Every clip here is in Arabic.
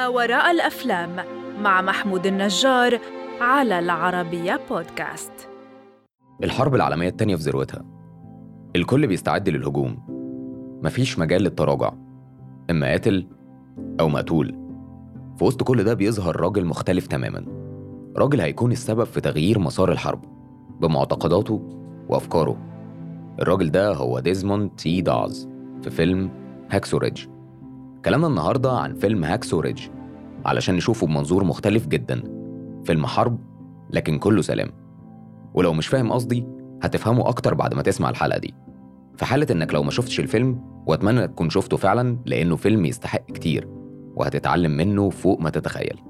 ما وراء الأفلام مع محمود النجار على العربية بودكاست. الحرب العالمية التانية في ذروتها. الكل بيستعد للهجوم. مفيش مجال للتراجع. إما قاتل أو مقتول. في وسط كل ده بيظهر راجل مختلف تماما. راجل هيكون السبب في تغيير مسار الحرب بمعتقداته وأفكاره. الراجل ده هو ديزموند تي دوس في فيلم Hacksaw Ridge كلامنا النهاردة عن فيلم Hacksaw Ridge علشان نشوفه بمنظور مختلف جدا. فيلم حرب لكن كله سلام. ولو مش فاهم قصدي هتفهمه أكتر بعد ما تسمع الحلقة دي. في حالة إنك لو ما شفتش الفيلم وأتمنى تكون شفته فعلا لأنه فيلم يستحق كتير وهتتعلم منه فوق ما تتخيل.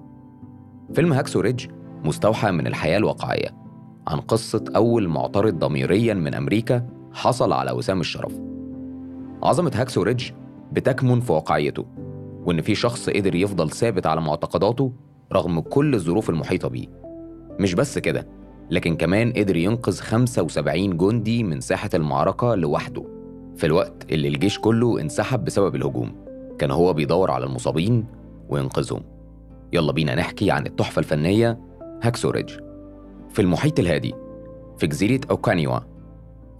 فيلم Hacksaw Ridge مستوحى من الحياة الواقعية عن قصة أول معترض ضميريا من أمريكا حصل على وسام الشرف. عظمة Hacksaw Ridge بتكمن في واقعيته وإن في شخص قدر يفضل ثابت على معتقداته رغم كل الظروف المحيطة بيه. مش بس كده لكن كمان قدر ينقذ 75 جندي من ساحة المعركة لوحده في الوقت اللي الجيش كله انسحب بسبب الهجوم. كان هو بيدور على المصابين وينقذهم. يلا بينا نحكي عن التحفة الفنية Hacksaw Ridge. في المحيط الهادي في جزيرة أوكانيوا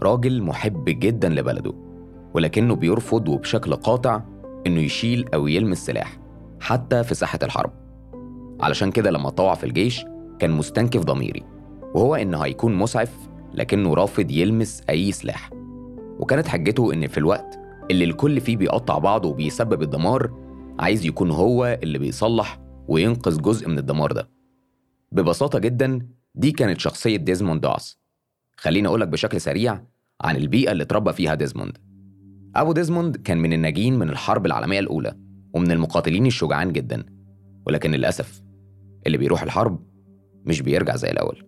راجل محب جدا لبلده. ولكنه بيرفض وبشكل قاطع إنه يشيل أو يلمس سلاح حتى في ساحة الحرب. علشان كده لما طوع في الجيش كان مستنكف ضميري وهو إنه هيكون مسعف لكنه رافض يلمس أي سلاح. وكانت حجته إن في الوقت اللي الكل فيه بيقطع بعضه وبيسبب الدمار عايز يكون هو اللي بيصلح وينقذ جزء من الدمار ده. ببساطة جدا دي كانت شخصية ديزموند دوس. خليني أقولك بشكل سريع عن البيئة اللي اتربى فيها ديزموند. أبو ديزموند كان من الناجين من الحرب العالمية الأولى ومن المقاتلين الشجعان جدا ولكن للأسف اللي بيروح الحرب مش بيرجع زي الأول.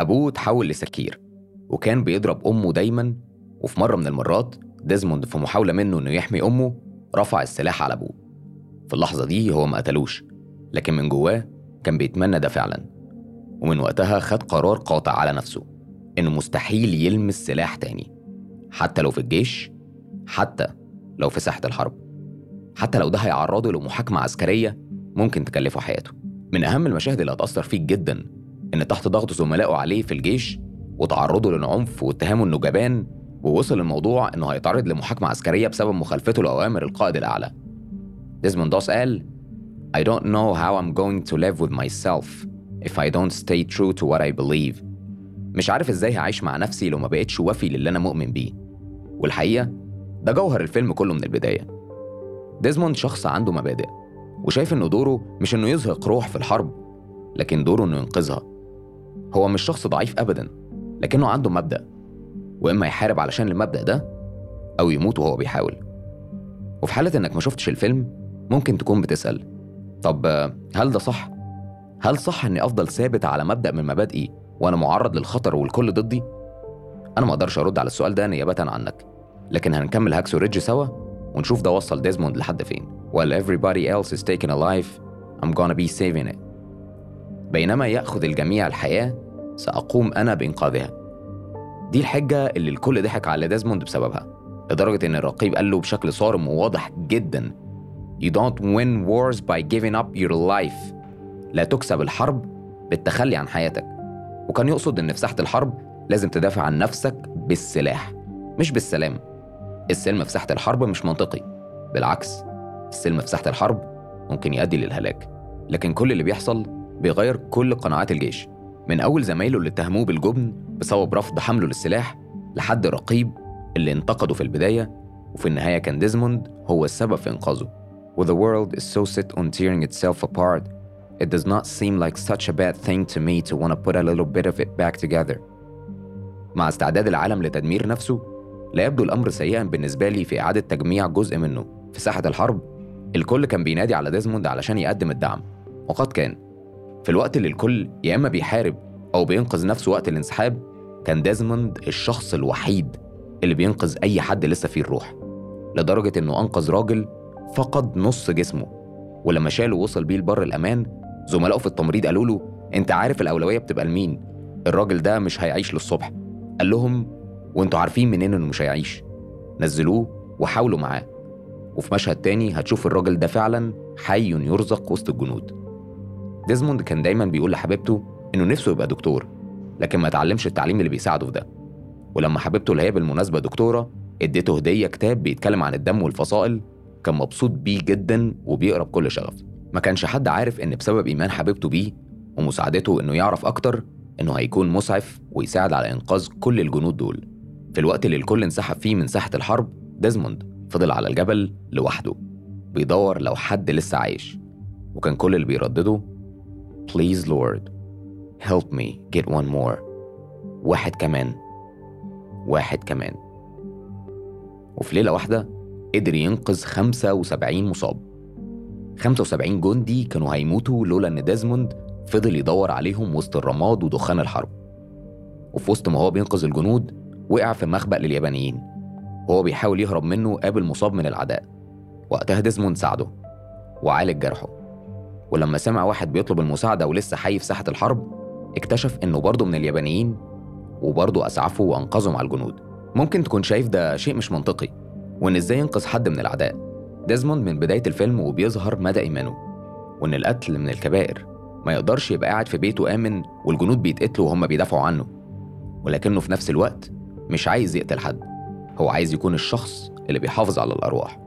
أبوه تحول لسكير وكان بيضرب أمه دايما وفي مرة من المرات ديزموند في محاولة منه إنه يحمي أمه رفع السلاح على أبوه. في اللحظة دي هو ما قتلوش لكن من جواه كان بيتمنى ده فعلا. ومن وقتها خد قرار قاطع على نفسه إنه مستحيل يلمس سلاح تاني. حتى لو في الجيش حتى لو في ساحة الحرب. حتى لو ده هيعرضه لمحاكمة عسكرية ممكن تكلفه حياته. من أهم المشاهد اللي هتأثر فيك جدا إن تحت ضغط زملائه عليه في الجيش وتعرضه للعنف واتهامه إنه جبان ووصل الموضوع إنه هيتعرض لمحاكمة عسكرية بسبب مخالفته لأوامر القائد الأعلى. ديزموند دوس قال I don't know how I'm going to live with myself if I don't stay true to what I believe. مش عارف إزاي هعيش مع نفسي لو ما بقتش وفي للي أنا مؤمن بيه. والحقيقة ده جوهر الفيلم كله من البداية ديزموند شخص عنده مبادئ وشايف إنه دوره مش إنه يزهق روح في الحرب لكن دوره إنه ينقذها هو مش شخص ضعيف ابدا لكنه عنده مبدأ وإما يحارب علشان المبدأ ده أو يموت وهو بيحاول وفي حالة إنك ما شفتش الفيلم ممكن تكون بتسأل طب هل ده صح؟ هل صح إني أفضل ثابت على مبدأ من مبادئي وأنا معرض للخطر والكل ضدي؟ أنا ما أقدرش أرد على السؤال ده نيابة عنك لكن هنكمل Hacksaw Ridge سوا ونشوف ده وصل ديزموند لحد فين. While everybody else is taking life I'm gonna be saving it. بينما يأخذ الجميع الحياة سأقوم أنا بإنقاذها. دي الحجة اللي الكل ضحك على ديزموند بسببها. لدرجة إن الرقيب قال له بشكل صارم وواضح جدا You don't win wars by giving up your life. لا تكسب الحرب بالتخلي عن حياتك. وكان يقصد إن في ساحة الحرب لازم تدافع عن نفسك بالسلاح مش بالسلام. السلم في ساحة الحرب مش منطقي. بالعكس السلم في ساحة الحرب ممكن يؤدي للهلاك لكن كل اللي بيحصل بيغير كل قناعات الجيش. من أول زمايله اللي اتهموه بالجبن بسبب رفض حمله للسلاح لحد رقيب اللي انتقده في البداية وفي النهاية كان ديزموند هو السبب في إنقاذه. When the world is so set on tearing itself apart it does not seem like such a bad thing to me to want to put a little bit of it back together. مع استعداد العالم لتدمير نفسه لا يبدو الأمر سيئا بالنسبة لي في إعادة تجميع جزء منه. في ساحة الحرب الكل كان بينادي على ديزموند علشان يقدم الدعم. وقد كان. في الوقت اللي الكل يا إما بيحارب أو بينقذ نفسه وقت الانسحاب كان ديزموند الشخص الوحيد اللي بينقذ أي حد لسه فيه الروح. لدرجة إنه أنقذ راجل فقد نص جسمه. ولما شاله ووصل بيه لبر الأمان زملائه في التمريض قالوا له أنت عارف الأولوية بتبقى لمين؟ الراجل ده مش هيعيش للصبح. قال لهم وانتوا عارفين منين انه مش هيعيش. نزلوه وحاولوا معاه. وفي مشهد تاني هتشوف الراجل ده فعلا حي يرزق وسط الجنود. ديزموند كان دايما بيقول لحبيبته إنه نفسه يبقى دكتور لكن ما اتعلمش التعليم اللي بيساعده في ده. ولما حبيبته اللي هي بالمناسبة دكتورة اديته هدية كتاب بيتكلم عن الدم والفصائل كان مبسوط بيه جدا وبيقرأ بكل شغف. ما كانش حد عارف إن بسبب إيمان حبيبته بيه ومساعدته إنه يعرف أكتر إنه هيكون مسعف ويساعد على إنقاذ كل الجنود دول. في الوقت اللي الكل انسحب فيه من ساحة الحرب ديزموند فضل على الجبل لوحده بيدور لو حد لسه عايش. وكان كل اللي بيردده Please Lord help me get one more. واحد كمان. واحد كمان. وفي ليلة واحدة قدر ينقذ 75 مصاب. 75 جندي كانوا هيموتوا لولا إن ديزموند فضل يدور عليهم وسط الرماد ودخان الحرب. وفي وسط ما هو بينقذ الجنود وقع في مخبأ لليابانيين. وهو بيحاول يهرب منه قابل مصاب من الأعداء. وقتها ديزموند ساعده وعالج جرحه. ولما سمع واحد بيطلب المساعدة ولسه حي في ساحة الحرب اكتشف إنه برضه من اليابانيين وبرضه أسعفه وأنقذه مع الجنود. ممكن تكون شايف ده شيء مش منطقي وإن إزاي ينقذ حد من الأعداء ديزموند من بداية الفيلم وبيظهر مدى إيمانه وإن القتل من الكبائر ما يقدرش يبقى قاعد في بيته آمن والجنود بيتقتلوا وهم بيدافعوا عنه. ولكنه في نفس الوقت مش عايز يقتل حد هو عايز يكون الشخص اللي بيحافظ على الأرواح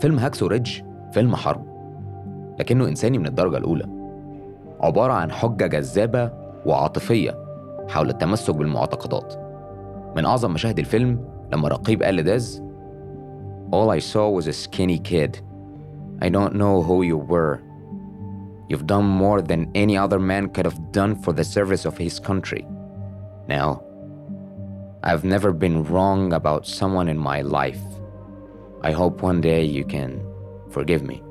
فيلم هاكسو ريدج فيلم حرب لكنه إنساني من الدرجة الأولى عبارة عن حجة جذابة وعاطفية حول التمسك بالمعتقدات من أعظم مشاهد الفيلم لما رقيب قال لداز All I saw was a skinny kid. I don't know who you were. You've done more than any other man could have done for the service of his country. Now, I've never been wrong about someone in my life. I hope one day you can forgive me.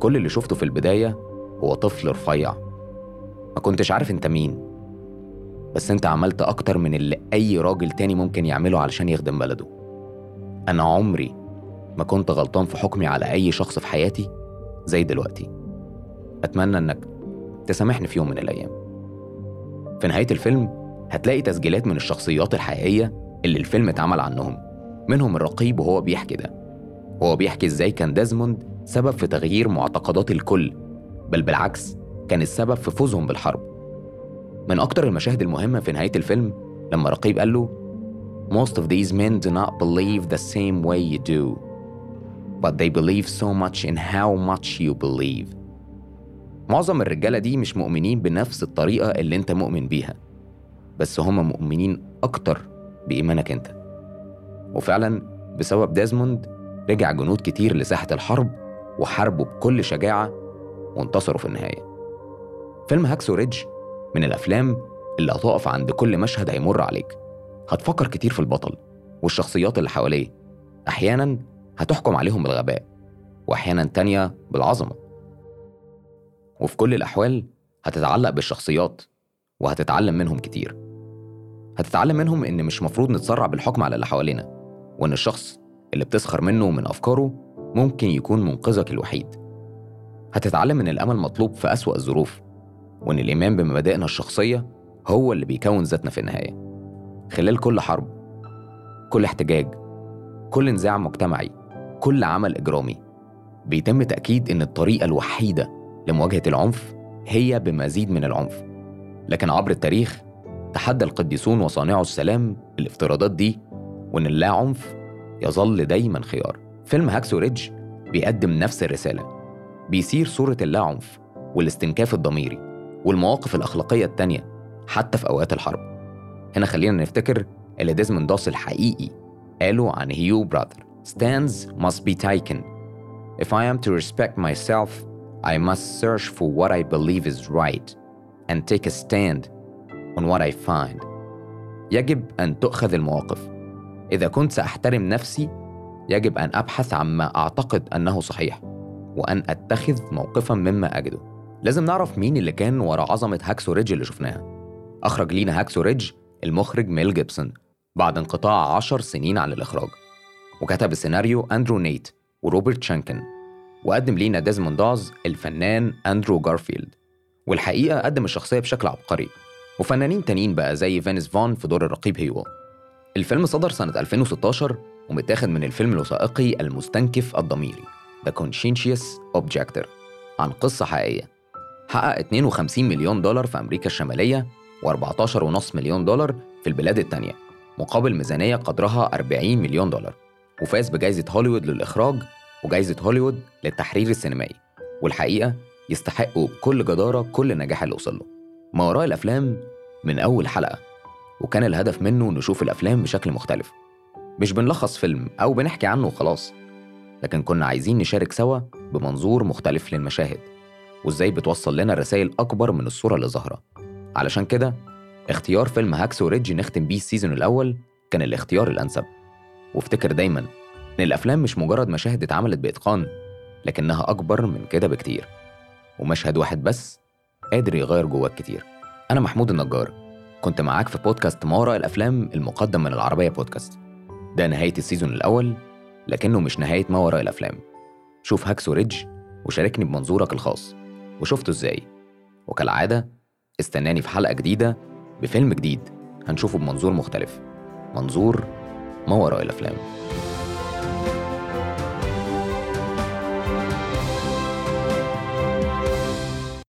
كل اللي شفته في البداية هو طفل رفيع. ما كنتش عارف انت مين. بس انت عملت أكتر من اللي أي راجل تاني ممكن يعمله علشان يخدم بلده. أنا عمري ما كنت غلطان في حكمي على أي شخص في حياتي زي دلوقتي. أتمنى إنك تسامحني في يوم من الأيام. في نهاية الفيلم هتلاقي تسجيلات من الشخصيات الحقيقية اللي الفيلم اتعمل عنهم. منهم الرقيب وهو بيحكي ده. وهو بيحكي إزاي كان ديزموند سبب في تغيير معتقدات الكل بل بالعكس كان السبب في فوزهم بالحرب. من أكتر المشاهد المهمة في نهاية الفيلم لما رقيب قال له Most of these men do not believe the same way you do but they believe so much in how much you believe. معظم الرجالة دي مش مؤمنين بنفس الطريقة اللي أنت مؤمن بيها. بس هم مؤمنين أكتر بإيمانك أنت. وفعلا بسبب ديزموند رجع جنود كتير لساحة الحرب وحاربوا بكل شجاعة وانتصروا في النهاية. فيلم هاكسو ريدج من الأفلام اللي هتقف عند كل مشهد هيمر عليك. هتفكر كتير في البطل والشخصيات اللي حواليه. أحيانا هتحكم عليهم بالغباء وأحيانا تانية بالعظمة. وفي كل الأحوال هتتعلق بالشخصيات وهتتعلم منهم كتير. هتتعلم منهم إن مش مفروض نتسرع بالحكم على اللي حوالينا وإن الشخص اللي بتسخر منه ومن أفكاره ممكن يكون منقذك الوحيد. هتتعلم إن الأمل مطلوب في أسوأ الظروف وإن الإيمان بمبادئنا الشخصية هو اللي بيكون ذاتنا في النهاية. خلال كل حرب كل احتجاج كل نزاع مجتمعي كل عمل إجرامي بيتم تأكيد إن الطريقة الوحيدة لمواجهة العنف هي بمزيد من العنف. لكن عبر التاريخ تحدى القديسون وصانعو السلام الافتراضات دي وإن اللا عنف يظل دايما خيار. فيلم هاكسو ريدج بيقدم نفس الرسالة. بيثير صورة اللا عنف والاستنكاف الضميري والمواقف الأخلاقية التانية حتى في أوقات الحرب. هنا خلينا نفتكر اللي ديزموند داس الحقيقي قاله عن هيو براذر. Stands must be taken. If I am to respect myself, I must search for what I believe is right. And take a stand on what I find. يجب أن تؤخذ المواقف. إذا كنت سأحترم نفسي، يجب أن أبحث عما أعتقد أنه صحيح وأن أتخذ موقفا مما أجده. لازم نعرف مين اللي كان ورا عظمة هاكسو ريدج اللي شفناها. أخرج لينا هاكسو ريدج المخرج ميل جيبسون بعد انقطاع عشر سنين عن الإخراج وكتب السيناريو أندرو نايت وروبرت شينكان وقدم لينا ديزموند داس الفنان أندرو جارفيلد والحقيقة قدم الشخصية بشكل عبقري. وفنانين تانيين بقى زي فينس فون في دور الرقيب هاول. الفيلم صدر سنة 2016 ومتاخد من الفيلم الوثائقي المستنكف الضميري The Conscientious Objector عن قصة حقيقية. حقق 52 مليون دولار في أمريكا الشمالية و14.5 مليون دولار في البلاد التانية مقابل ميزانية قدرها 40 مليون دولار وفاز بجائزة هوليوود للإخراج وجائزة هوليوود للتحرير السينمائي. والحقيقة يستحقوا بكل جدارة كل النجاح اللي وصل له. ما وراء الأفلام من أول حلقة وكان الهدف منه نشوف الأفلام بشكل مختلف. مش بنلخص فيلم أو بنحكي عنه وخلاص لكن كنا عايزين نشارك سوا بمنظور مختلف للمشاهد وإزاي بتوصل لنا رسائل أكبر من الصورة اللي ظاهرة. علشان كده اختيار فيلم هاكسو ريدج نختم بيه ال season الأول كان الاختيار الأنسب. وافتكر دايما إن الأفلام مش مجرد مشاهد اتعملت بإتقان لكنها أكبر من كده بكتير. ومشهد واحد بس قادر يغير جواك كتير. أنا محمود النجار. كنت معاك في بودكاست ما وراء الأفلام المقدم من العربية بودكاست. ده نهاية ال season الأول لكنه مش نهاية ما وراء الأفلام. شوف هاكسو ريدج وشاركني بمنظورك الخاص. وشفته إزاي؟ وكالعادة استناني في حلقة جديدة بفيلم جديد. هنشوفه بمنظور مختلف. منظور ما وراء الأفلام.